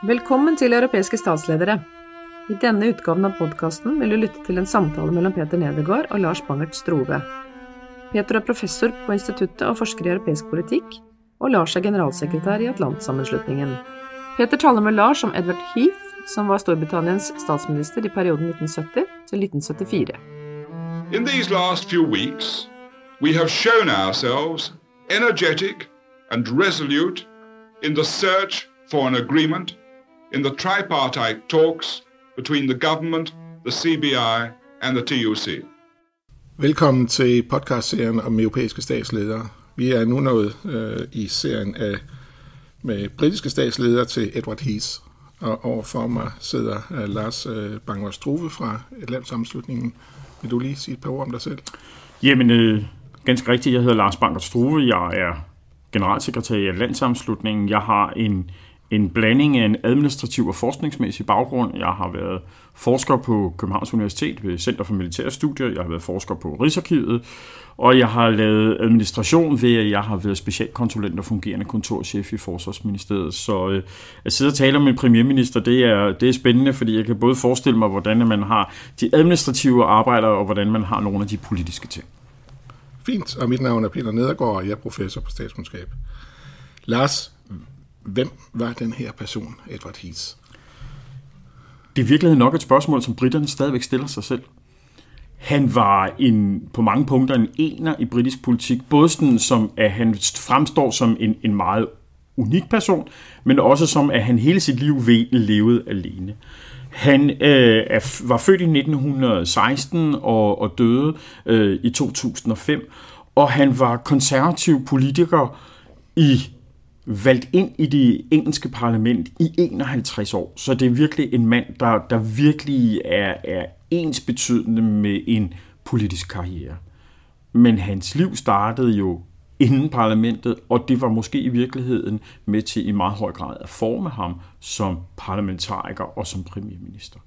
Velkommen til Europæiske statsledere. I denne utgaven av podcasten vil du lytte til en samtale mellem Peter Nedergaard og Lars Bangert Strove. Peter er professor på instituttet og forsker i europæisk politikk, og Lars er generalsekretær i Atlantsammenslutningen. Peter taler med Lars om Edward Heath, som var Storbritanniens statsminister i perioden 1970 til 1974. In these last few weeks, we have shown ourselves energetic and resolute in the search for an agreement in the tripartite talks between the government, the CBI and the TUC. Velkommen til podcastserien om europæiske statsledere. Vi er nu nået øh, i serien af med britiske statsledere til Edward Heath. Og overfor mig sidder øh, Lars øh, Bangor Struve fra Atlantsammenslutningen. Vil du lige sige et par ord om dig selv? Jamen, øh, ganske rigtigt. Jeg hedder Lars Bangor Struve. Jeg er generalsekretær i Atlantsammenslutningen. Jeg har en en blanding af en administrativ og forskningsmæssig baggrund. Jeg har været forsker på Københavns Universitet ved Center for Militære Studier. Jeg har været forsker på Rigsarkivet. Og jeg har lavet administration ved, at jeg har været specialkonsulent og fungerende kontorchef i Forsvarsministeriet. Så øh, at sidde og tale om en premierminister, det er, det er spændende, fordi jeg kan både forestille mig, hvordan man har de administrative arbejder, og hvordan man har nogle af de politiske ting. Fint, og mit navn er Peter Nedergaard, og jeg er professor på statskundskab. Lars, Hvem var den her person, Edward Heath? Det er virkelig nok et spørgsmål, som britterne stadigvæk stiller sig selv. Han var en, på mange punkter en ener i britisk politik, både sådan som at han fremstår som en, en meget unik person, men også som at han hele sit liv levede alene. Han øh, er, var født i 1916 og, og døde øh, i 2005, og han var konservativ politiker i valgt ind i det engelske parlament i 51 år. Så det er virkelig en mand, der, der virkelig er, er ens betydende med en politisk karriere. Men hans liv startede jo inden parlamentet, og det var måske i virkeligheden med til i meget høj grad at forme ham som parlamentariker og som premierminister.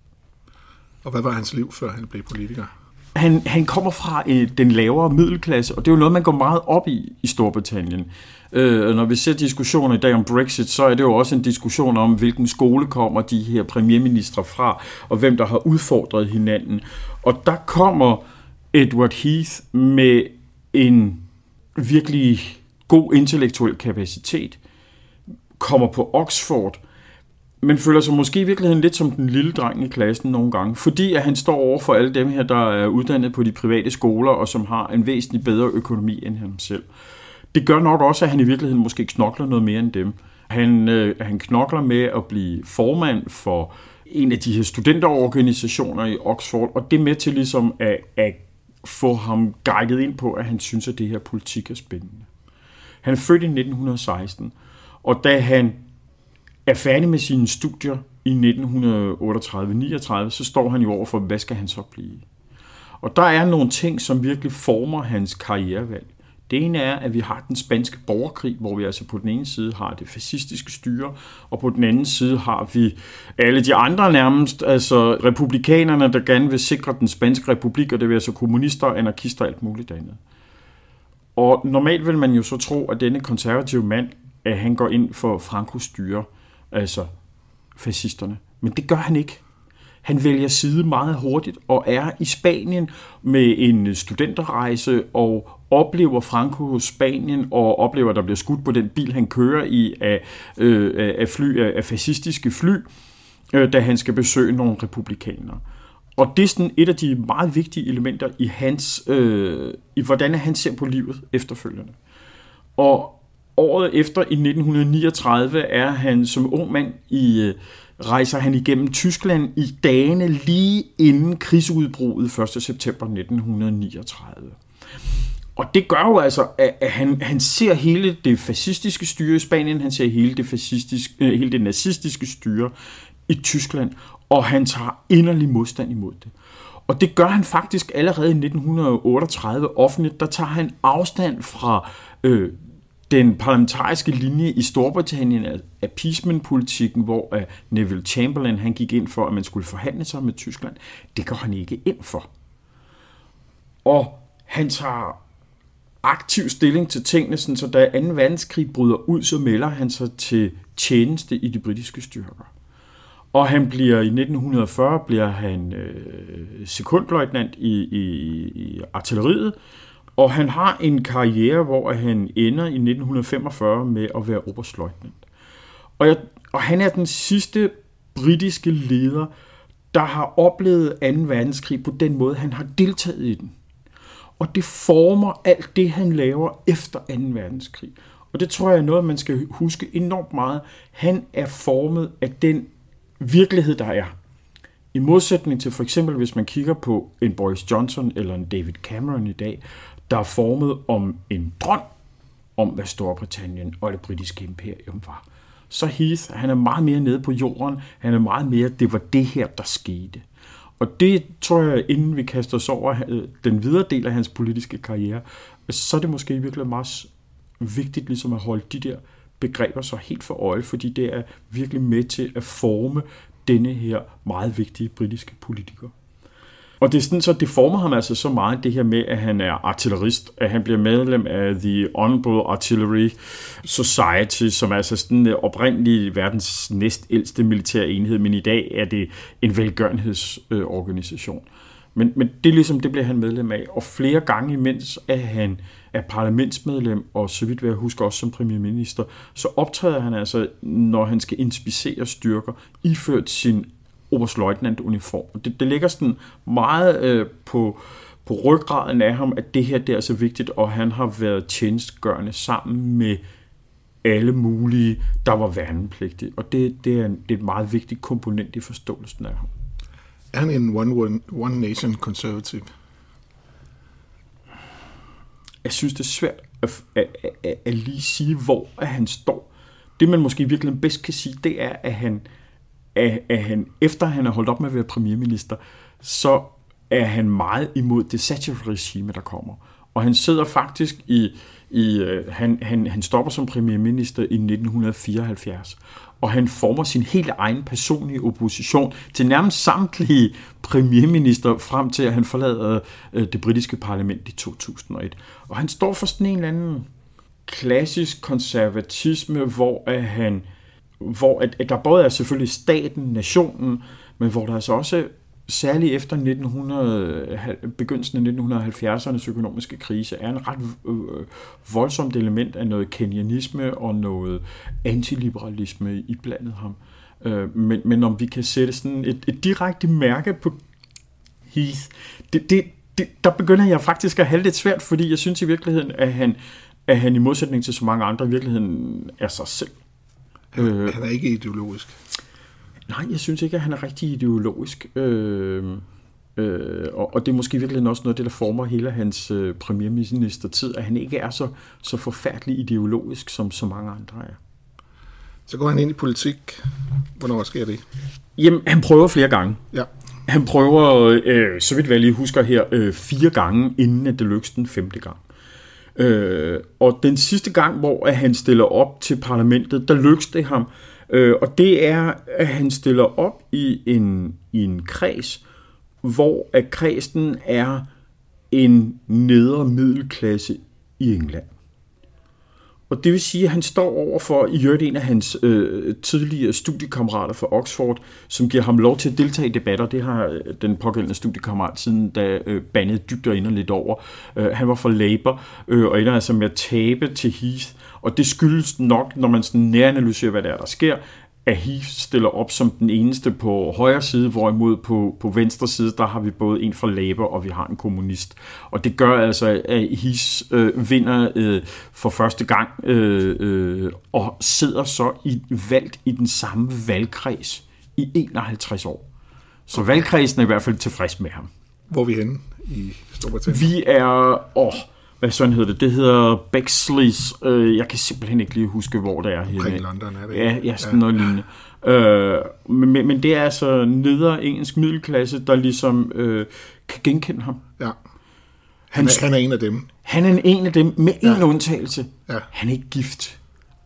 Og hvad var hans liv, før han blev politiker? Han, han kommer fra øh, den lavere middelklasse, og det er jo noget, man går meget op i i Storbritannien. Øh, når vi ser diskussioner i dag om Brexit, så er det jo også en diskussion om, hvilken skole kommer de her premierministre fra, og hvem der har udfordret hinanden. Og der kommer Edward Heath med en virkelig god intellektuel kapacitet, kommer på Oxford, men føler sig måske i virkeligheden lidt som den lille dreng i klassen nogle gange, fordi at han står over for alle dem her, der er uddannet på de private skoler, og som har en væsentlig bedre økonomi end ham selv. Det gør nok også, at han i virkeligheden måske knokler noget mere end dem. Han, øh, han knokler med at blive formand for en af de her studenterorganisationer i Oxford, og det er med til ligesom at, at få ham guidet ind på, at han synes, at det her politik er spændende. Han er født i 1916, og da han er færdig med sine studier i 1938-39, så står han jo over for, hvad skal han så blive? Og der er nogle ting, som virkelig former hans karrierevalg. Det ene er, at vi har den spanske borgerkrig, hvor vi altså på den ene side har det fascistiske styre, og på den anden side har vi alle de andre nærmest, altså republikanerne, der gerne vil sikre den spanske republik, og det vil altså kommunister, anarkister og alt muligt andet. Og normalt vil man jo så tro, at denne konservative mand, at han går ind for Frankos styre, altså fascisterne. Men det gør han ikke. Han vælger side meget hurtigt og er i Spanien med en studenterrejse og oplever Franco Spanien og oplever, at der bliver skudt på den bil, han kører i af, øh, af, fly, af fascistiske fly, øh, da han skal besøge nogle republikanere. Og det er sådan et af de meget vigtige elementer i hans, øh, i hvordan han ser på livet efterfølgende. Og året efter, i 1939, er han som ung mand i, øh, rejser han igennem Tyskland i dagene lige inden krigsudbruddet 1. september 1939. Og det gør jo altså, at han, han ser hele det fascistiske styre i Spanien, han ser hele det, fascistiske, øh, hele det nazistiske styre i Tyskland, og han tager inderlig modstand imod det. Og det gør han faktisk allerede i 1938 offentligt. Der tager han afstand fra øh, den parlamentariske linje i Storbritannien af appeasement-politikken, hvor øh, Neville Chamberlain han gik ind for, at man skulle forhandle sig med Tyskland. Det går han ikke ind for. Og han tager aktiv stilling til tingene, så da 2. verdenskrig bryder ud, så melder han sig til tjeneste i de britiske styrker. Og han bliver i 1940 bliver han øh, sekundløjtnant i, i, i artilleriet, og han har en karriere, hvor han ender i 1945 med at være oberstløjtnant. Og, jeg, og han er den sidste britiske leder, der har oplevet 2. verdenskrig på den måde, han har deltaget i den. Og det former alt det, han laver efter 2. verdenskrig. Og det tror jeg er noget, man skal huske enormt meget. Han er formet af den virkelighed, der er. I modsætning til for eksempel, hvis man kigger på en Boris Johnson eller en David Cameron i dag, der er formet om en drøm om, hvad Storbritannien og det britiske imperium var. Så Heath, han er meget mere nede på jorden. Han er meget mere, det var det her, der skete. Og det tror jeg, inden vi kaster os over øh, den videre del af hans politiske karriere, så er det måske virkelig meget vigtigt ligesom at holde de der begreber så helt for øje, fordi det er virkelig med til at forme denne her meget vigtige britiske politiker. Og det, er sådan, så det former ham altså så meget, det her med, at han er artillerist, at han bliver medlem af The Honorable Artillery Society, som er altså sådan øh, oprindelig verdens næstældste militære enhed, men i dag er det en velgørenhedsorganisation. Men, men det ligesom, det bliver han medlem af. Og flere gange imens, at han er parlamentsmedlem, og så vidt jeg husker også som premierminister, så optræder han altså, når han skal inspicere styrker, iført sin oberstløjtnant-uniform. Det, det ligger sådan meget øh, på, på ryggraden af ham, at det her det er så vigtigt, og han har været tjenestgørende sammen med alle mulige, der var værnepligtige. Og det, det, er, en, det er et meget vigtigt komponent i forståelsen af ham. Er han en one, one, one nation conservative? Jeg synes, det er svært at, at, at, at lige sige, hvor han står. Det, man måske virkelig bedst kan sige, det er, at han, at, at han efter han er holdt op med at være premierminister, så er han meget imod det Thatcher-regime, der kommer. Og han sidder faktisk i, i øh, han, han, han stopper som premierminister i 1974, og han former sin helt egen personlige opposition til nærmest samtlige premierminister frem til, at han forlader øh, det britiske parlament i 2001. Og han står for sådan en eller anden klassisk konservatisme, hvor at han hvor at, at der både er selvfølgelig staten, nationen, men hvor der altså også særligt efter 1900, begyndelsen af 1970'ernes økonomiske krise, er en ret øh, voldsomt element af noget kenyanisme og noget antiliberalisme i blandet ham. Øh, men, men om vi kan sætte sådan et, et direkte mærke på Heath, det, det, det, der begynder jeg faktisk at have lidt svært, fordi jeg synes i virkeligheden, at han, at han i modsætning til så mange andre i virkeligheden er sig selv. Han, øh, han er ikke ideologisk. Nej, jeg synes ikke, at han er rigtig ideologisk. Øh, øh, og, og det er måske virkelig også noget af det, der former hele hans øh, premierministertid, at han ikke er så, så forfærdelig ideologisk, som så mange andre er. Så går han ind i politik. Hvornår sker det? Jamen, han prøver flere gange. Ja. Han prøver, øh, så vidt jeg lige husker her, øh, fire gange, inden at det lykkes den femte gang. Øh, og den sidste gang, hvor at han stiller op til parlamentet, der lykkes det ham. Øh, og det er, at han stiller op i en, i en kreds, hvor at kredsen er en nedre middelklasse i England. Og det vil sige, at han står over for i øvrigt en af hans øh, tidligere studiekammerater fra Oxford, som giver ham lov til at deltage i debatter. Det har øh, den pågældende studiekammerat siden da øh, bandet dybt og lidt over. Øh, han var for Labour øh, og ender altså med at tabe til Heath. Og det skyldes nok, når man sådan næranalyserer, hvad der er, der sker, at Heath stiller op som den eneste på højre side, hvorimod på, på venstre side, der har vi både en fra Labour, og vi har en kommunist. Og det gør altså, at Heath øh, vinder øh, for første gang, øh, øh, og sidder så i, valgt i den samme valgkreds i 51 år. Så valgkredsen er i hvert fald tilfreds med ham. Hvor er vi henne i Storbritannien? Vi er... Åh, hvad sådan hedder det? Det hedder Bexley's. Øh, jeg kan simpelthen ikke lige huske, hvor det er. Omkring London er det. Ja, ja sådan ja. noget lignende. Øh, men, men det er altså nedre engelsk middelklasse, der ligesom øh, kan genkende ham. Ja. Han, er, han er en af dem. Han er en af dem, med Ja. en undtagelse. Ja. Han er ikke gift.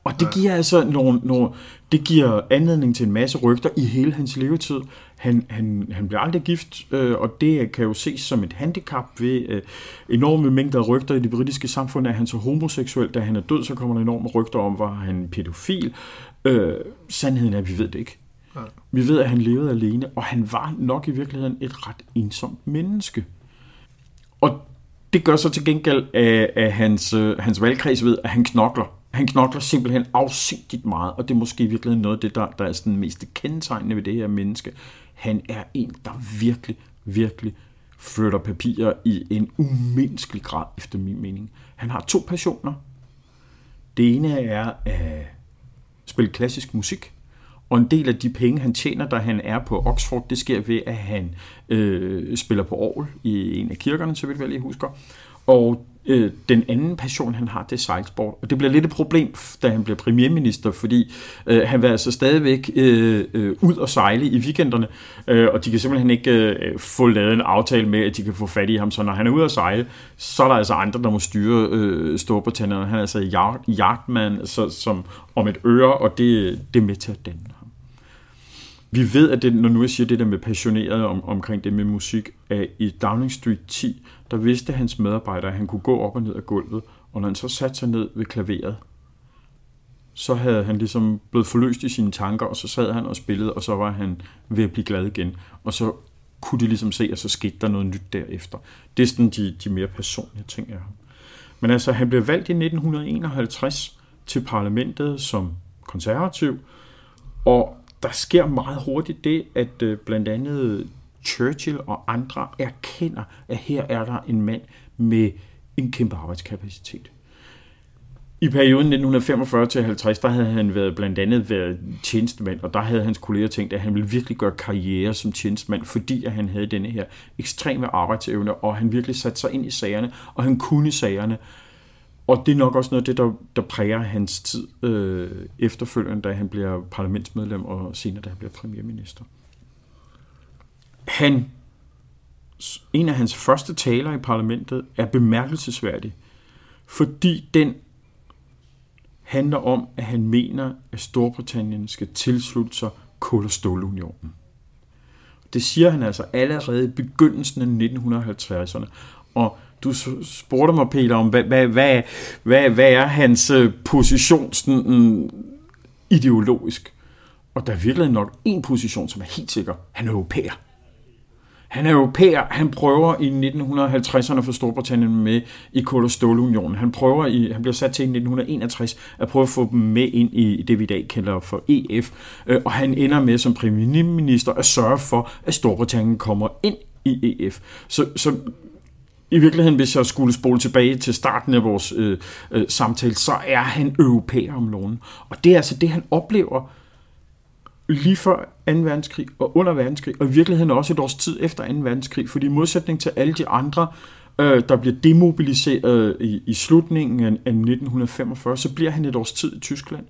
Og det giver altså nogle, nogle, det giver anledning til en masse rygter i hele hans levetid. Han, han, han bliver aldrig gift, øh, og det kan jo ses som et handicap ved øh, enorme mængder rygter i det britiske samfund. Er han så homoseksuel, da han er død, så kommer der enorme rygter om, var han pædofil. Øh, sandheden er, at vi ved det ikke. Ja. Vi ved, at han levede alene, og han var nok i virkeligheden et ret ensomt menneske. Og det gør så til gengæld, at, at hans, øh, hans valgkreds ved, at han knokler. Han knokler simpelthen afsindigt meget, og det er måske i virkeligheden noget af det, der, der er sådan mest kendetegnende ved det her menneske. Han er en, der virkelig, virkelig flytter papirer i en umenneskelig grad, efter min mening. Han har to passioner. Det ene er at spille klassisk musik, og en del af de penge, han tjener, da han er på Oxford, det sker ved, at han øh, spiller på Aarhus i en af kirkerne, så vidt jeg lige husker. Og øh, den anden passion, han har, det er sejlsport. Og det bliver lidt et problem, da han bliver premierminister, fordi øh, han vil altså stadigvæk øh, øh, ud og sejle i weekenderne, øh, og de kan simpelthen ikke øh, få lavet en aftale med, at de kan få fat i ham. Så når han er ude at sejle, så er der altså andre, der må styre øh, Storbritannien. Han er altså jagtmand så, som om et øre, og det, det er med til at danne vi ved, at det, når nu jeg siger det der med passioneret om, omkring det med musik, at i Downing Street 10, der vidste hans medarbejdere, at han kunne gå op og ned af gulvet, og når han så satte sig ned ved klaveret, så havde han ligesom blevet forløst i sine tanker, og så sad han og spillede, og så var han ved at blive glad igen. Og så kunne de ligesom se, at så skete der noget nyt derefter. Det er sådan de, de mere personlige ting af ham. Men altså, han blev valgt i 1951 til parlamentet som konservativ, og der sker meget hurtigt det, at øh, blandt andet Churchill og andre erkender, at her er der en mand med en kæmpe arbejdskapacitet. I perioden 1945 til 50, der havde han været blandt andet været tjenestemand, og der havde hans kolleger tænkt, at han ville virkelig gøre karriere som tjenestemand, fordi at han havde denne her ekstreme arbejdsevne, og han virkelig satte sig ind i sagerne, og han kunne sagerne. Og det er nok også noget af det, der, der præger hans tid øh, efterfølgende, da han bliver parlamentsmedlem, og senere da han bliver premierminister. Han, en af hans første taler i parlamentet er bemærkelsesværdig, fordi den handler om, at han mener, at Storbritannien skal tilslutte sig kul- og stålunionen. Det siger han altså allerede i begyndelsen af 1950'erne. Og du spurgte mig, Peter, om hvad, hvad, hvad, hvad, hvad er hans øh, position sådan, ideologisk? Og der er virkelig nok en position, som er helt sikker. Han er europæer. Han er europæer. Han prøver i 1950'erne for Storbritannien med i Kul- og Stålunionen. Han prøver i, han bliver sat til i 1961 at prøve at få dem med ind i det, vi i dag kalder for EF. Øh, og han ender med som premierminister at sørge for, at Storbritannien kommer ind i EF. Så, så i virkeligheden, hvis jeg skulle spole tilbage til starten af vores øh, øh, samtale, så er han europæer om nogen. Og det er altså det, han oplever lige før 2. verdenskrig og under verdenskrig, og i virkeligheden også et års tid efter 2. verdenskrig, fordi i modsætning til alle de andre, øh, der bliver demobiliseret i, i slutningen af, af 1945, så bliver han et års tid i Tyskland.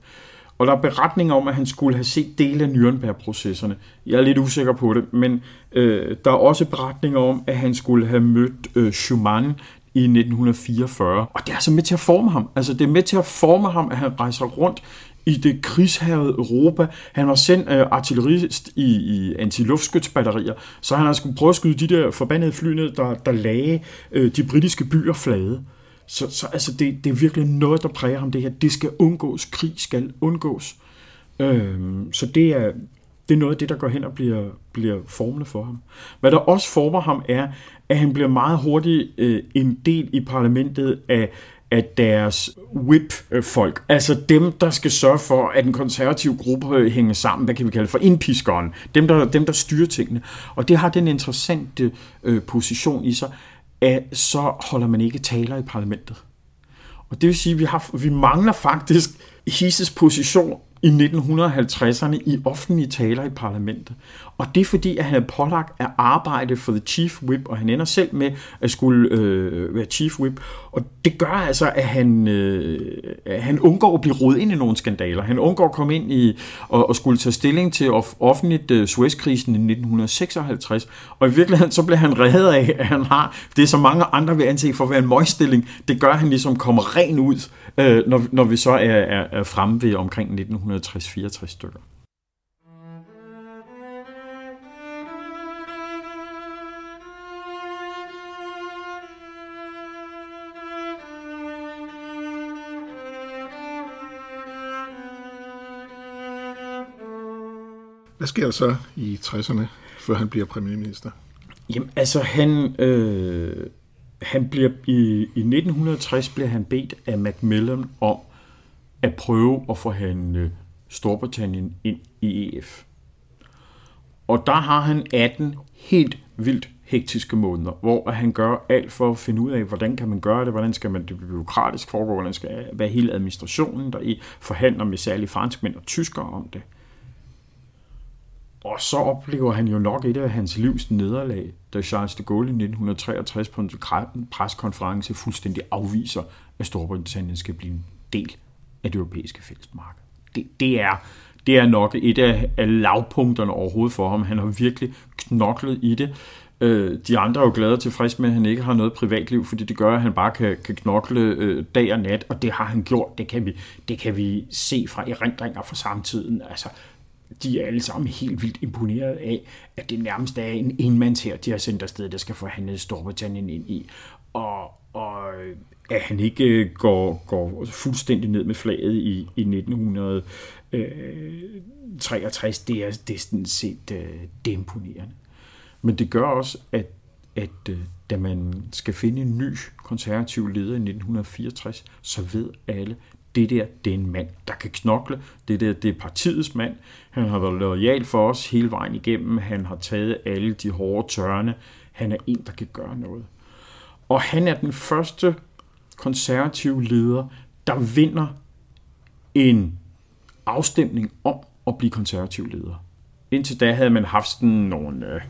Og der er beretninger om, at han skulle have set dele af Nürnberg-processerne. Jeg er lidt usikker på det, men øh, der er også beretninger om, at han skulle have mødt øh, Schumann i 1944. Og det er altså med til at forme ham. Altså det er med til at forme ham, at han rejser rundt i det krigshavede Europa. Han var sendt øh, artillerist i, i antiluftskytsbatterier, så han har skulle prøve at skyde de der forbandede fly ned, der, der lagde øh, de britiske byer flade. Så, så altså, det, det er virkelig noget, der præger ham det her. Det skal undgås. Krig skal undgås. Øhm, så det er, det er noget af det, der går hen og bliver, bliver formende for ham. Hvad der også former ham er, at han bliver meget hurtigt øh, en del i parlamentet af, af deres whip-folk. Altså dem, der skal sørge for, at den konservative gruppe øh, hænger sammen, hvad kan vi kalde for indpiskeren. Dem, der, dem, der styrer tingene. Og det har den interessante øh, position i sig, så holder man ikke taler i parlamentet. Og det vil sige, at vi, har, vi mangler faktisk Hises position i 1950'erne i offentlige taler i parlamentet. Og det er fordi, at han er pålagt at arbejde for The Chief Whip, og han ender selv med at skulle øh, være Chief Whip. Og det gør altså, at han, øh, han undgår at blive rodet ind i nogle skandaler. Han undgår at komme ind i og, og skulle tage stilling til offentligt øh, Suezkrisen i 1956. Og i virkeligheden så bliver han reddet af, at han har det, som mange andre vil anse for at være en møgstilling. Det gør, at han ligesom kommer ren ud, øh, når, når vi så er, er, er fremme ved omkring 1960-64 stykker. Hvad sker der så i 60'erne, før han bliver premierminister? Jamen, altså han, øh, han bliver i, i 1960 bliver han bedt af Macmillan om at prøve at forhandle øh, Storbritannien ind i EF. Og der har han 18 helt vildt hektiske måneder, hvor han gør alt for at finde ud af, hvordan kan man gøre det, hvordan skal man det byråkratisk foregå, hvordan skal være hele administrationen, der i forhandler med særligt franskmænd og tyskere om det. Og så oplever han jo nok et af hans livs nederlag, da Charles de Gaulle i 1963 på en preskonference fuldstændig afviser, at Storbritannien skal blive en del af det europæiske fællesmarked. Det, det, er, det er nok et af, af lavpunkterne overhovedet for ham. Han har virkelig knoklet i det. Øh, de andre er jo glade og tilfredse med, at han ikke har noget privatliv, fordi det gør, at han bare kan, kan knokle øh, dag og nat, og det har han gjort. Det kan vi, det kan vi se fra erindringer fra samtiden. Altså, de er alle sammen helt vildt imponeret af, at det nærmest er en enmands her, de har sendt afsted, der skal forhandle Storbritannien ind i. Og, og at han ikke øh, går, går fuldstændig ned med flaget i, i 1963, det er, det er sådan set øh, det er imponerende. Men det gør også, at, at øh, da man skal finde en ny konservativ leder i 1964, så ved alle, det der, det er en mand, der kan knokle. Det der, det er partiets mand. Han har været lojal for os hele vejen igennem. Han har taget alle de hårde tørne. Han er en, der kan gøre noget. Og han er den første konservative leder, der vinder en afstemning om at blive konservativ leder. Indtil da havde man haft sådan nogle, øh,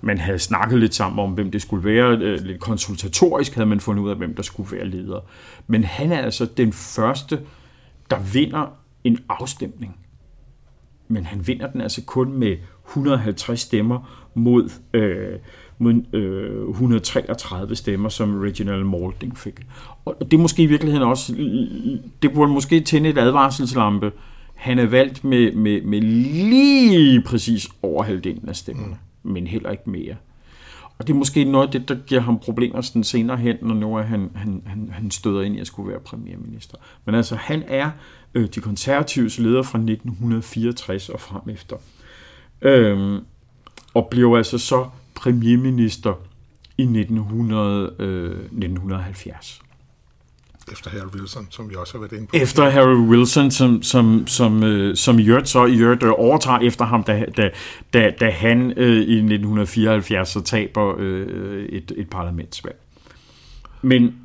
man havde snakket lidt sammen om, hvem det skulle være. Øh, lidt konsultatorisk havde man fundet ud af, hvem der skulle være leder. Men han er altså den første, der vinder en afstemning. Men han vinder den altså kun med 150 stemmer mod, øh, mod øh, 133 stemmer, som Reginald Malding fik. Og det er måske i virkeligheden også, det burde måske tænde et advarselslampe, han er valgt med, med, med lige præcis over halvdelen af stemmerne, mm. men heller ikke mere. Og det er måske noget af det, der giver ham problemer sådan senere hen, når nu er han, han, han, han støder ind i at skulle være premierminister. Men altså, han er øh, de konservatives leder fra 1964 og frem efter. Øhm, og bliver altså så premierminister i 1900, øh, 1970 efter Harry Wilson, som vi også har været inde på. Efter Harry Wilson, som, som, som, øh, som Jørt så Jørt øh, overtager efter ham, da, da, da, da han øh, i 1974 så taber øh, et, et parlamentsvalg. Men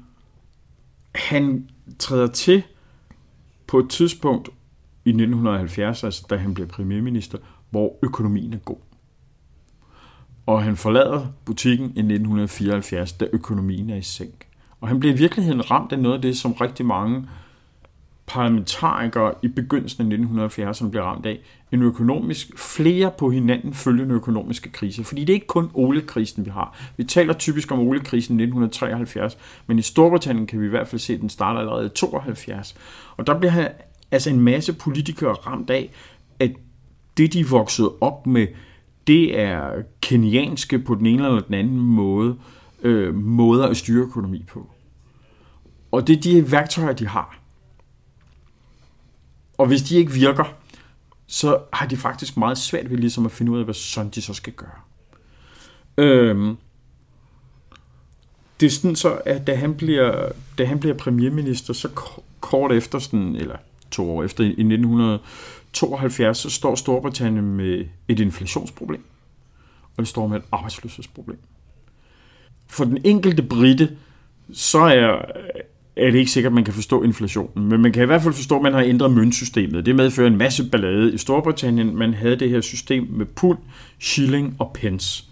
han træder til på et tidspunkt i 1970, altså da han bliver premierminister, hvor økonomien er god. Og han forlader butikken i 1974, da økonomien er i sænk. Og han blev i virkeligheden ramt af noget af det, som rigtig mange parlamentarikere i begyndelsen af 1970'erne blev ramt af. En økonomisk, flere på hinanden følgende økonomiske kriser. Fordi det er ikke kun oliekrisen, vi har. Vi taler typisk om oliekrisen 1973, men i Storbritannien kan vi i hvert fald se, at den starter allerede i 72. Og der bliver altså en masse politikere ramt af, at det, de voksede op med, det er kenianske på den ene eller den anden måde, øh, Øh, måder at styre økonomi på. Og det er de værktøjer, de har. Og hvis de ikke virker, så har de faktisk meget svært ved ligesom at finde ud af, hvad sådan de så skal gøre. Øhm, det er sådan så, at da han bliver, da han bliver premierminister, så kort efter, sådan, eller to år efter, i 1972, så står Storbritannien med et inflationsproblem, og det står med et arbejdsløshedsproblem for den enkelte brite, så er, er det ikke sikkert, at man kan forstå inflationen. Men man kan i hvert fald forstå, at man har ændret møntsystemet. Det medfører en masse ballade. I Storbritannien man havde det her system med pund, shilling og pence.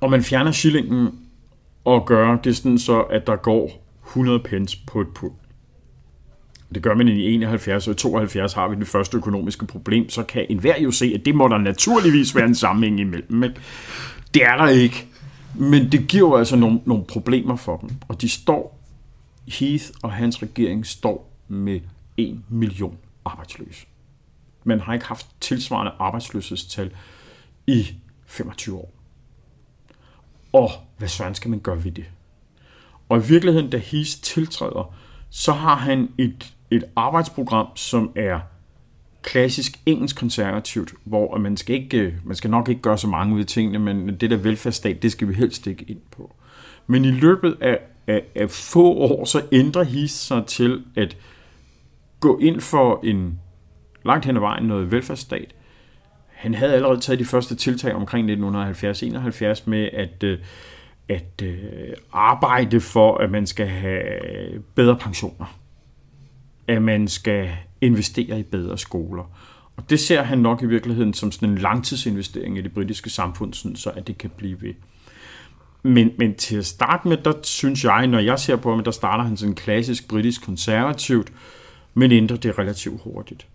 Og man fjerner shillingen og gør det sådan så, at der går 100 pence på et pund. Det gør man i 71, og i 72 har vi det første økonomiske problem, så kan enhver jo se, at det må der naturligvis være en sammenhæng imellem. Men det er der ikke. Men det giver jo altså nogle, nogle problemer for dem. Og de står, Heath og hans regering står med en million arbejdsløse. Man har ikke haft tilsvarende arbejdsløshedstal i 25 år. Og hvad søren skal man gøre ved det? Og i virkeligheden, da Heath tiltræder, så har han et, et arbejdsprogram, som er klassisk engelsk konservativt, hvor man skal, ikke, øh, man skal nok ikke gøre så mange ud af tingene, men det der velfærdsstat, det skal vi helst ikke ind på. Men i løbet af, af, af få år, så ændrer HIS sig til at gå ind for en langt hen ad vejen noget velfærdsstat. Han havde allerede taget de første tiltag omkring 1970-71 med at, øh, at øh, arbejde for, at man skal have bedre pensioner. At man skal investere i bedre skoler. Og det ser han nok i virkeligheden som sådan en langtidsinvestering i det britiske samfund, sådan så at det kan blive ved. Men, men til at starte med, der synes jeg, når jeg ser på ham, der starter han sådan klassisk britisk konservativt, men ændrer det relativt hurtigt.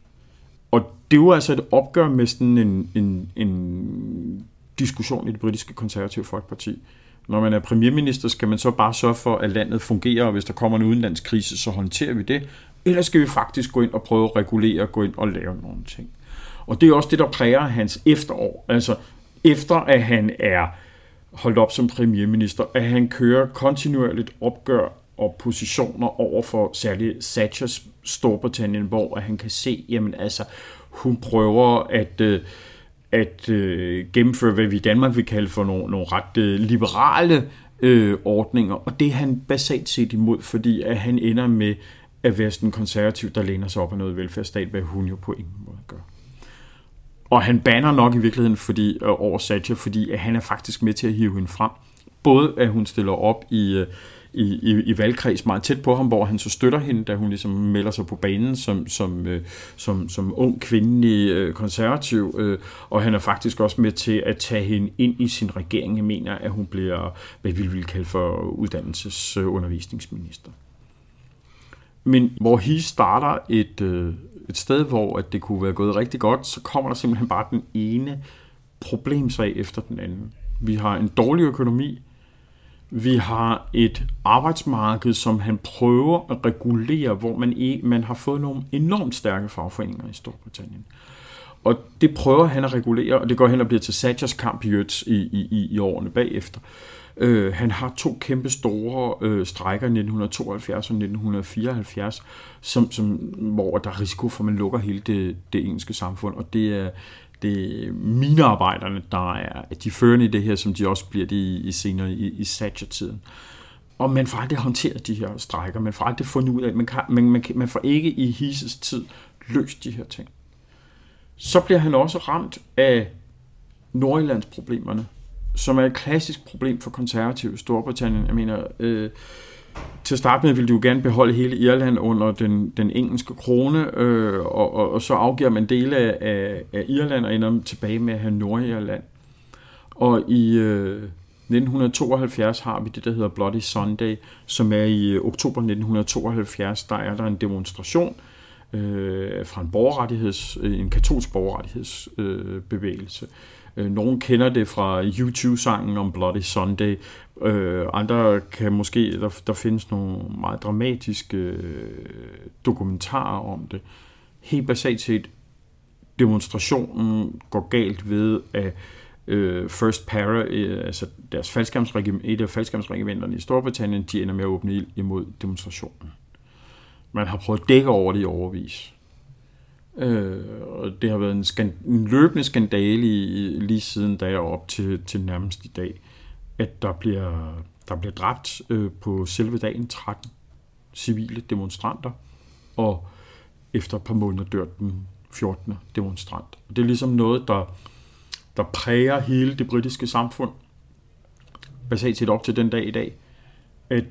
Og det er jo altså et opgør med sådan en, en, en diskussion i det britiske konservative folkeparti. Når man er premierminister, skal man så bare sørge for, at landet fungerer, og hvis der kommer en udenlandskrise, så håndterer vi det. Eller skal vi faktisk gå ind og prøve at regulere, gå ind og lave nogle ting. Og det er også det, der præger hans efterår. Altså efter at han er holdt op som premierminister, at han kører kontinuerligt opgør og positioner over for særligt Thatchers Storbritannien, hvor han kan se, jamen altså, hun prøver at, øh, at øh, gennemføre, hvad vi i Danmark vil kalde for nogle, nogle ret øh, liberale øh, ordninger, og det er han basalt set imod, fordi at han ender med at være sådan konservativ, der læner sig op af noget velfærdsstat, hvad hun jo på ingen måde gør. Og han banner nok i virkeligheden fordi, øh, over Thatcher, fordi at han er faktisk med til at hive hende frem. Både at hun stiller op i, øh, i, i, i valgkreds meget tæt på ham, hvor han så støtter hende, da hun ligesom melder sig på banen som, som, øh, som, som ung kvindelig konservativ, og han er faktisk også med til at tage hende ind i sin regering. Jeg mener, at hun bliver, hvad vi vil kalde for uddannelsesundervisningsminister. Men hvor he starter et, øh, et sted, hvor at det kunne være gået rigtig godt, så kommer der simpelthen bare den ene problemsag efter den anden. Vi har en dårlig økonomi, vi har et arbejdsmarked, som han prøver at regulere, hvor man, ikke, man har fået nogle enormt stærke fagforeninger i Storbritannien. Og det prøver han at regulere, og det går hen og bliver til Thatchers kamp i, i, i, i årene bagefter. Øh, Øh, han har to kæmpe store øh, strækker i 1972 og 1974, som, som, hvor der er risiko for, at man lukker hele det, det engelske samfund, og det er, det er minearbejderne, der er de førende i det her, som de også bliver det i, i senere i, i Thatcher-tiden. Og man får aldrig håndteret de her strækker, man får aldrig fundet ud af, man, kan, man, man, man får ikke i Hises tid løst de her ting. Så bliver han også ramt af Nordjyllandsproblemerne, som er et klassisk problem for konservative i Storbritannien. Jeg mener, øh, til at starte med ville de jo gerne beholde hele Irland under den, den engelske krone, øh, og, og, og så afgiver man dele af, af Irland og ender tilbage med at have Nordirland. Og i øh, 1972 har vi det, der hedder Bloody Sunday, som er i øh, oktober 1972. Der er der en demonstration øh, Øh, fra en borgerrettigheds, øh, en katolsk borgerrettighedsbevægelse, øh, Øh, nogle kender det fra YouTube-sangen om Bloody Sunday. Øh, andre kan måske, der, der findes nogle meget dramatiske øh, dokumentarer om det. Helt basalt set, demonstrationen går galt ved, at øh, First Para, øh, altså deres et af faldskærmsregimenterne i Storbritannien, de ender med at åbne ild imod demonstrationen. Man har prøvet at dække over det i overvis. Øh, og det har været en, skand- en løbende skandale i, lige siden da jeg op til, til nærmest i dag, at der bliver, der bliver dræbt øh, på selve dagen 13 civile demonstranter, og efter et par måneder dør den 14. demonstrant. Og det er ligesom noget, der, der præger hele det britiske samfund, basalt set op til den dag i dag, at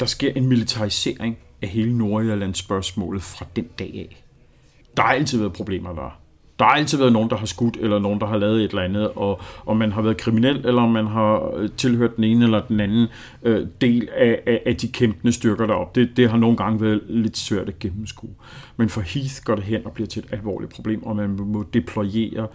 der sker en militarisering af hele Nordjyllands spørgsmålet fra den dag af der har altid været problemer der. Der har altid været nogen, der har skudt, eller nogen, der har lavet et eller andet, og om man har været kriminel, eller om man har øh, tilhørt den ene eller den anden øh, del af, af, af de kæmpende styrker derop. Det, det har nogle gange været lidt svært at gennemskue. Men for Heath går det hen og bliver til et alvorligt problem, og man må deployere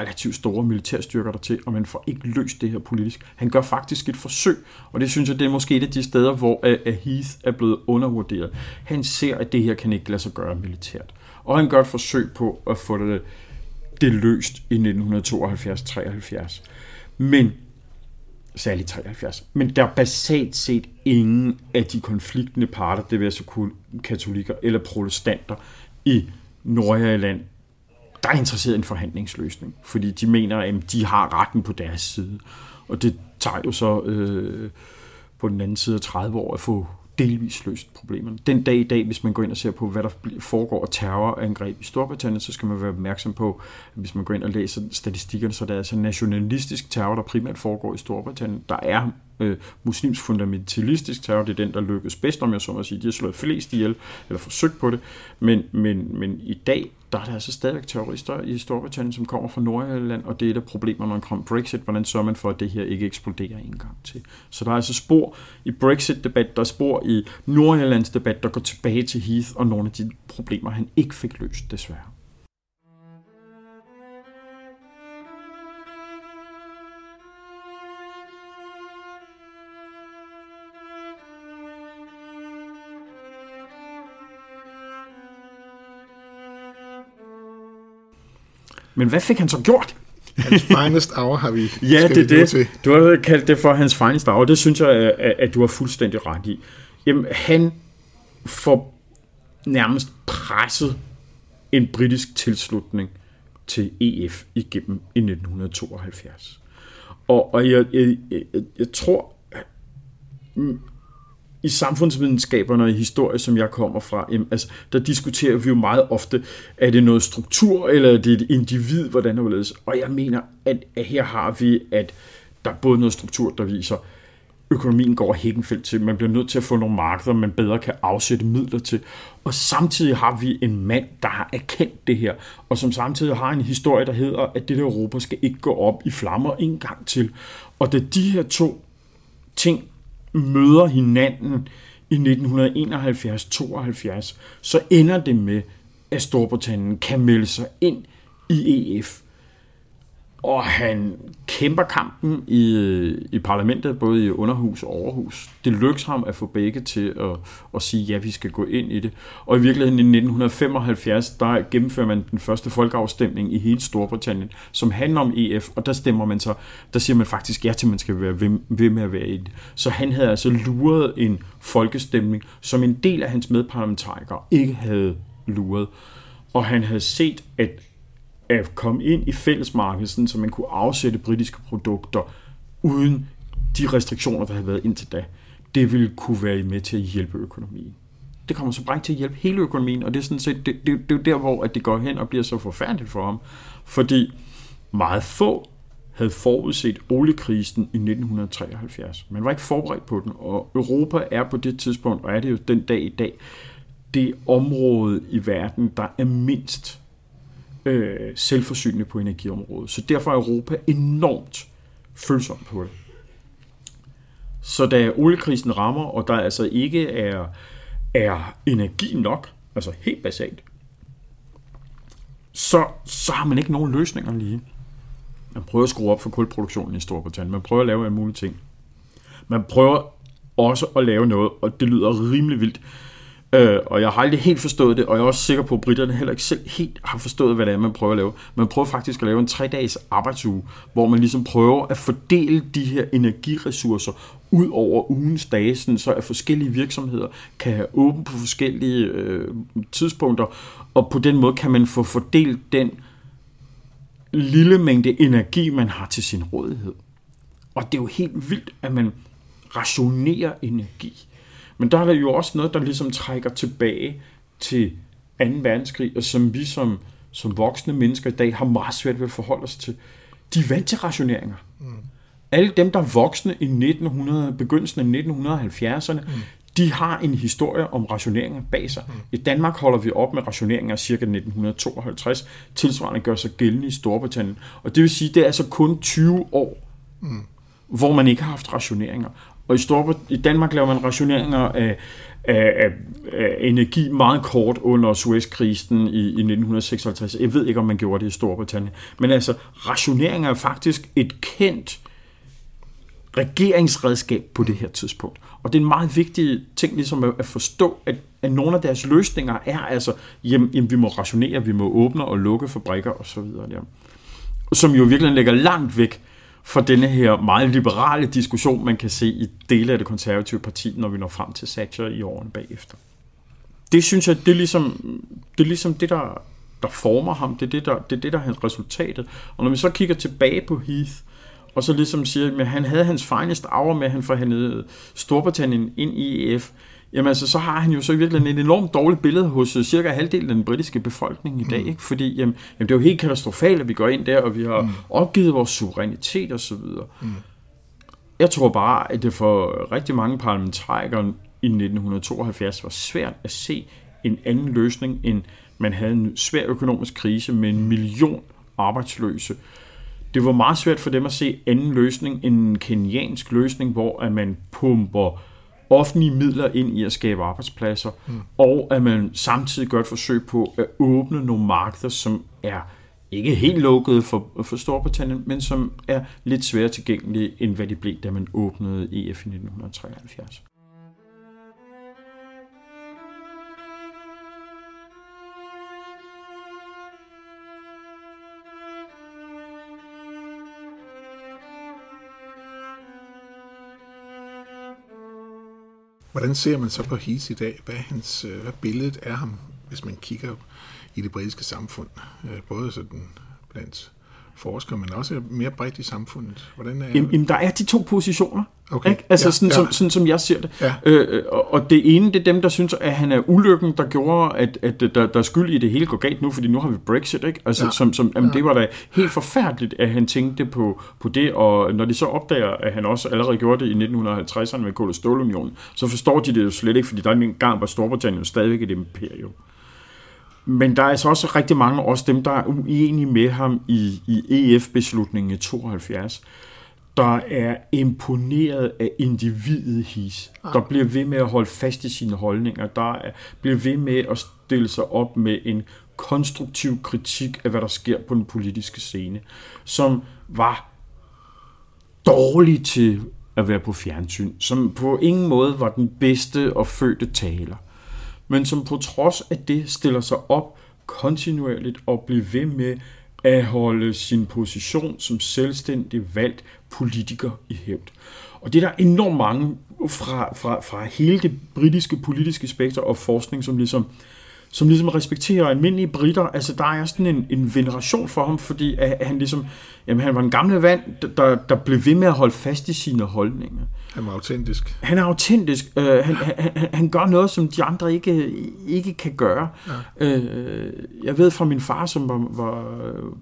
relativt store militærstyrker der til, og man får ikke løst det her politisk. Han gør faktisk et forsøg, og det synes jeg, det er måske et af de steder, hvor øh, Heath er blevet undervurderet. Han ser, at det her kan ikke lade sig gøre militært og han gør et forsøg på at få det, det løst i 1972-73. Men særligt 73. Men der er basalt set ingen af de konfliktende parter, det vil altså katolikker eller protestanter i Nordjylland, der er interesseret i en forhandlingsløsning, fordi de mener, at de har retten på deres side. Og det tager jo så øh, på den anden side af 30 år at få delvis løst problemerne. Den dag i dag, hvis man går ind og ser på, hvad der foregår af terrorangreb i Storbritannien, så skal man være opmærksom på, at hvis man går ind og læser statistikkerne, så er det altså nationalistisk terror, der primært foregår i Storbritannien. Der er øh, muslimsk fundamentalistisk terror, det er den, der lykkes bedst, om jeg så må sige. De har slået flest ihjel, eller forsøgt på det, men, men, men i dag, der er der altså stadigvæk terrorister i Storbritannien, som kommer fra Nordjylland, og det er et af problemerne omkring Brexit. Hvordan sørger man for, at det her ikke eksploderer en gang til? Så der er altså spor i Brexit-debat, der er spor i Nordjyllands debat, der går tilbage til Heath og nogle af de problemer, han ikke fik løst, desværre. Men hvad fik han så gjort? Hans finest hour har vi Ja, det er det. Til. Du har kaldt det for hans finest hour. Det synes jeg, at du har fuldstændig ret i. Jamen, han får nærmest presset en britisk tilslutning til EF igennem i 1972. Og, og jeg, jeg, jeg, jeg tror, i samfundsvidenskaberne og i historie, som jeg kommer fra, jamen, altså, der diskuterer vi jo meget ofte, er det noget struktur, eller er det et individ, hvordan det ledes? Og jeg mener, at, at her har vi, at der er både noget struktur, der viser, økonomien går hækkenfelt til. Man bliver nødt til at få nogle markeder, man bedre kan afsætte midler til. Og samtidig har vi en mand, der har erkendt det her, og som samtidig har en historie, der hedder, at det der Europa skal ikke gå op i flammer en gang til. Og da de her to ting møder hinanden i 1971-72, så ender det med, at Storbritannien kan melde sig ind i EF og han kæmper kampen i, i parlamentet, både i underhus og overhus. Det lykkes ham at få begge til at, at sige, ja, vi skal gå ind i det. Og i virkeligheden i 1975, der gennemfører man den første folkeafstemning i hele Storbritannien, som handler om EF, og der stemmer man så, der siger man faktisk ja til, at man skal være ved, ved med at være i det. Så han havde altså luret en folkestemning, som en del af hans medparlamentarikere ikke havde luret. Og han havde set, at at komme ind i fællesmarkedet, så man kunne afsætte britiske produkter uden de restriktioner, der havde været indtil da. Det ville kunne være med til at hjælpe økonomien. Det kommer så bare ikke til at hjælpe hele økonomien, og det er sådan set det, det, det er der, hvor at det går hen og bliver så forfærdeligt for ham. Fordi meget få havde forudset oliekrisen i 1973. Man var ikke forberedt på den, og Europa er på det tidspunkt, og er det jo den dag i dag, det område i verden, der er mindst øh, selvforsynende på energiområdet. Så derfor er Europa enormt følsom på det. Så da oliekrisen rammer, og der altså ikke er, er energi nok, altså helt basalt, så, så har man ikke nogen løsninger lige. Man prøver at skrue op for kulproduktionen i Storbritannien. Man prøver at lave en mulige ting. Man prøver også at lave noget, og det lyder rimelig vildt, Øh, og jeg har aldrig helt forstået det, og jeg er også sikker på, at britterne heller ikke selv helt har forstået, hvad det er, man prøver at lave. Man prøver faktisk at lave en tre-dages arbejdsuge, hvor man ligesom prøver at fordele de her energiressourcer ud over ugens dage, sådan så at forskellige virksomheder kan have åben på forskellige øh, tidspunkter, og på den måde kan man få fordelt den lille mængde energi, man har til sin rådighed. Og det er jo helt vildt, at man rationerer energi. Men der er der jo også noget, der ligesom trækker tilbage til 2. verdenskrig, og som vi som, som voksne mennesker i dag har meget svært ved at forholde os til. De er vant til rationeringer. Mm. Alle dem, der er voksne i 1900, begyndelsen af 1970'erne, mm. de har en historie om rationeringer bag sig. Mm. I Danmark holder vi op med rationeringer cirka 1952. Tilsvarende gør sig gældende i Storbritannien. Og det vil sige, det er altså kun 20 år, mm. hvor man ikke har haft rationeringer. Og i, Storbrit i Danmark laver man rationeringer af, af, af, af energi meget kort under Suezkrisen i, i 1956. Jeg ved ikke, om man gjorde det i Storbritannien. Men altså, rationeringer er faktisk et kendt regeringsredskab på det her tidspunkt. Og det er en meget vigtig ting ligesom at forstå, at, at nogle af deres løsninger er altså, jamen, jamen vi må rationere, vi må åbne og lukke fabrikker osv. Som jo virkelig ligger langt væk for denne her meget liberale diskussion, man kan se i dele af det konservative parti, når vi når frem til Thatcher i årene bagefter. Det synes jeg, det er ligesom det, er ligesom det der, der former ham. Det er det, der, det er det, der er resultatet. Og når vi så kigger tilbage på Heath, og så ligesom siger, at han havde hans finest hour med, at han forhandlede Storbritannien ind i EF, jamen altså, så har han jo så virkelig et enormt dårligt billede hos øh, cirka halvdelen af den britiske befolkning i dag, mm. ikke? fordi jamen, jamen, det er jo helt katastrofalt, at vi går ind der, og vi har mm. opgivet vores suverænitet osv. Mm. Jeg tror bare, at det for rigtig mange parlamentarikere i 1972 var svært at se en anden løsning, end man havde en svær økonomisk krise med en million arbejdsløse. Det var meget svært for dem at se anden løsning end en keniansk løsning, hvor at man pumper offentlige midler ind i at skabe arbejdspladser, mm. og at man samtidig gør et forsøg på at åbne nogle markeder, som er ikke helt lukkede for, for Storbritannien, men som er lidt sværere tilgængelige, end hvad de blev, da man åbnede EF i 1973. Hvordan ser man så på Heath i dag? Hvad hans, øh, hvad billedet er ham, hvis man kigger i det britiske samfund? Øh, både sådan blandt forskere, men også mere bredt i samfundet. Hvordan er jamen, der er de to positioner. Okay. Ikke? Altså ja, sådan, ja. Som, sådan som jeg ser det. Ja. Øh, og, og det ene, det er dem, der synes, at han er ulykken, der gjorde, at, at der, der er skyld i det hele går galt nu, fordi nu har vi Brexit. Ikke? Altså, ja. som, som, jamen, ja. Det var da helt forfærdeligt, at han tænkte på, på det, og når de så opdager, at han også allerede gjorde det i 1950'erne med Kål- og Stålunionen, så forstår de det jo slet ikke, fordi der en gang var Storbritannien stadigvæk et imperium. Men der er altså også rigtig mange, også dem, der er uenige med ham i, i EF-beslutningen i 72, der er imponeret af individet his, der bliver ved med at holde fast i sine holdninger, der er, bliver ved med at stille sig op med en konstruktiv kritik af, hvad der sker på den politiske scene, som var dårlig til at være på fjernsyn, som på ingen måde var den bedste og fødte taler men som på trods af det stiller sig op kontinuerligt og bliver ved med at holde sin position som selvstændig valgt politiker i hævd. Og det er der enormt mange fra, fra, fra hele det britiske politiske spektrum og forskning, som ligesom, som ligesom respekterer almindelige britter. Altså der er sådan en, en veneration for ham, fordi at han ligesom, jamen han var en gamle vand, der, der blev ved med at holde fast i sine holdninger. Han er autentisk. Han er autentisk. Uh, han, han, han gør noget, som de andre ikke, ikke kan gøre. Ja. Uh, jeg ved fra min far, som var, var,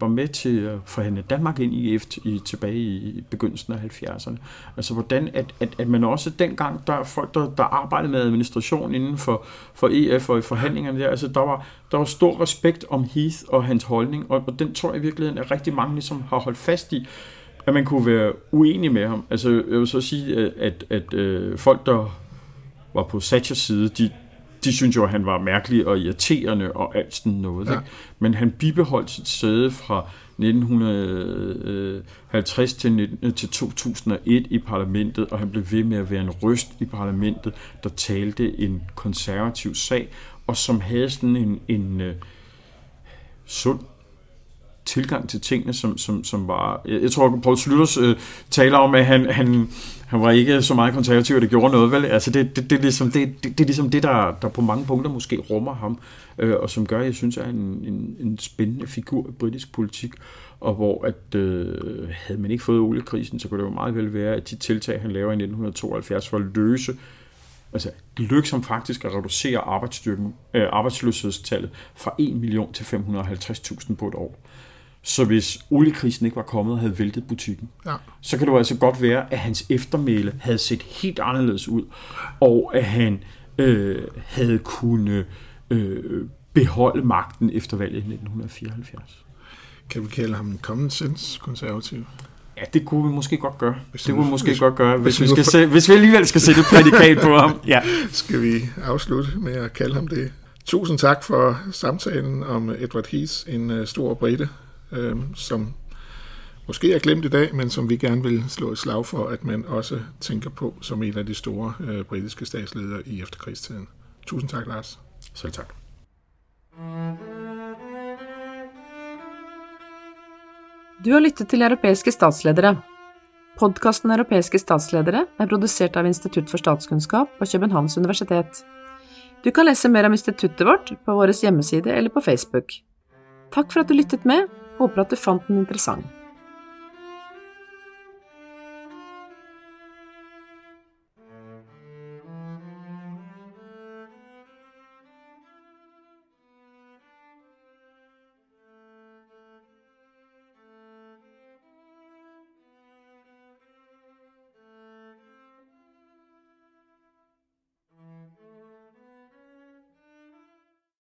var med til at forhandle Danmark ind i EFT i, tilbage i begyndelsen af 70'erne. Altså hvordan, at, at, at man også dengang, der er folk, der, der arbejdede med administration inden for, for EF og i forhandlingerne der, altså der var, der var stor respekt om Heath og hans holdning, og, og den tror jeg i virkeligheden, at rigtig mange ligesom har holdt fast i at man kunne være uenig med ham. Altså, jeg vil så sige, at, at, at øh, folk, der var på Thatchers side, de, de synes jo, at han var mærkelig og irriterende og alt sådan noget. Ja. Ikke? Men han bibeholdt sit sæde fra 1950 til, til 2001 i parlamentet, og han blev ved med at være en røst i parlamentet, der talte en konservativ sag, og som havde sådan en, en øh, sund tilgang til tingene, som, som, som var... Jeg, jeg tror, Paul Slytters øh, taler om, at han, han, han var ikke så meget konservativ, at det gjorde noget, vel? Altså, det, det, det, er, ligesom, det, det, det er ligesom det, der, der på mange punkter måske rummer ham, øh, og som gør, jeg synes, er en, en, en spændende figur i britisk politik, og hvor at øh, havde man ikke fået oliekrisen, så kunne det jo meget vel være, at de tiltag, han laver i 1972 for at løse Altså, det lykkedes ham faktisk at reducere arbejdsstyrken, øh, arbejdsløshedstallet fra 1 million til 550.000 på et år. Så hvis oliekrisen ikke var kommet og havde væltet butikken, ja. så kan det jo altså godt være, at hans eftermæle havde set helt anderledes ud, og at han øh, havde kunnet øh, beholde magten efter valget i 1974. Kan vi kalde ham en common sense konservativ? Ja, det kunne vi måske godt gøre. Hvis det kunne vi måske hvis, godt gøre, hvis, hvis, vi skal se, hvis vi alligevel skal sætte et prædikat på ham. Ja. Skal vi afslutte med at kalde ham det? Tusind tak for samtalen om Edward Heath, en uh, stor brite, øh, som måske er glemt i dag, men som vi gerne vil slå et slag for, at man også tænker på som en af de store øh, britiske statsledere i efterkrigstiden. Tusind tak, Lars. Selv tak. Du har lyttet til Europæiske statsledere. Podkasten Europæiske statsledere er produceret av Institutt for statskunnskap på Københavns Universitet. Du kan læse mer om instituttet vårt på vår hjemmeside eller på Facebook. Takk for at du lyttet med. Håper at du fant den interessant.